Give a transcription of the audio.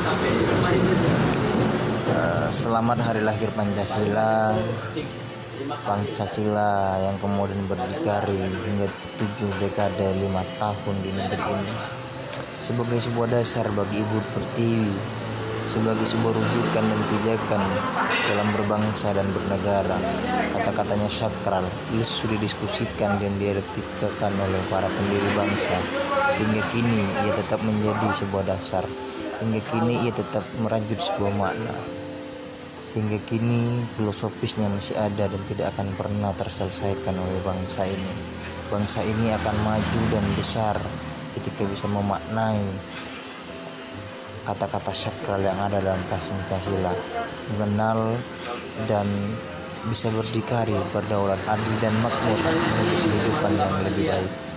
Eh, Selamat Hari Lahir Pancasila Pancasila yang kemudian berdikari hingga tujuh dekade lima tahun di negeri ini. Sebagai sebuah dasar bagi ibu pertiwi sebagai sebuah rujukan dan pijakan dalam berbangsa dan bernegara kata-katanya sakral sudah didiskusikan dan diartikelkan oleh para pendiri bangsa hingga kini ia tetap menjadi sebuah dasar hingga kini ia tetap merajut sebuah makna Hingga kini filosofisnya masih ada dan tidak akan pernah terselesaikan oleh bangsa ini. Bangsa ini akan maju dan besar ketika bisa memaknai kata-kata sakral yang ada dalam Pancasila, mengenal dan bisa berdikari berdaulat adil dan makmur menuju kehidupan yang lebih baik.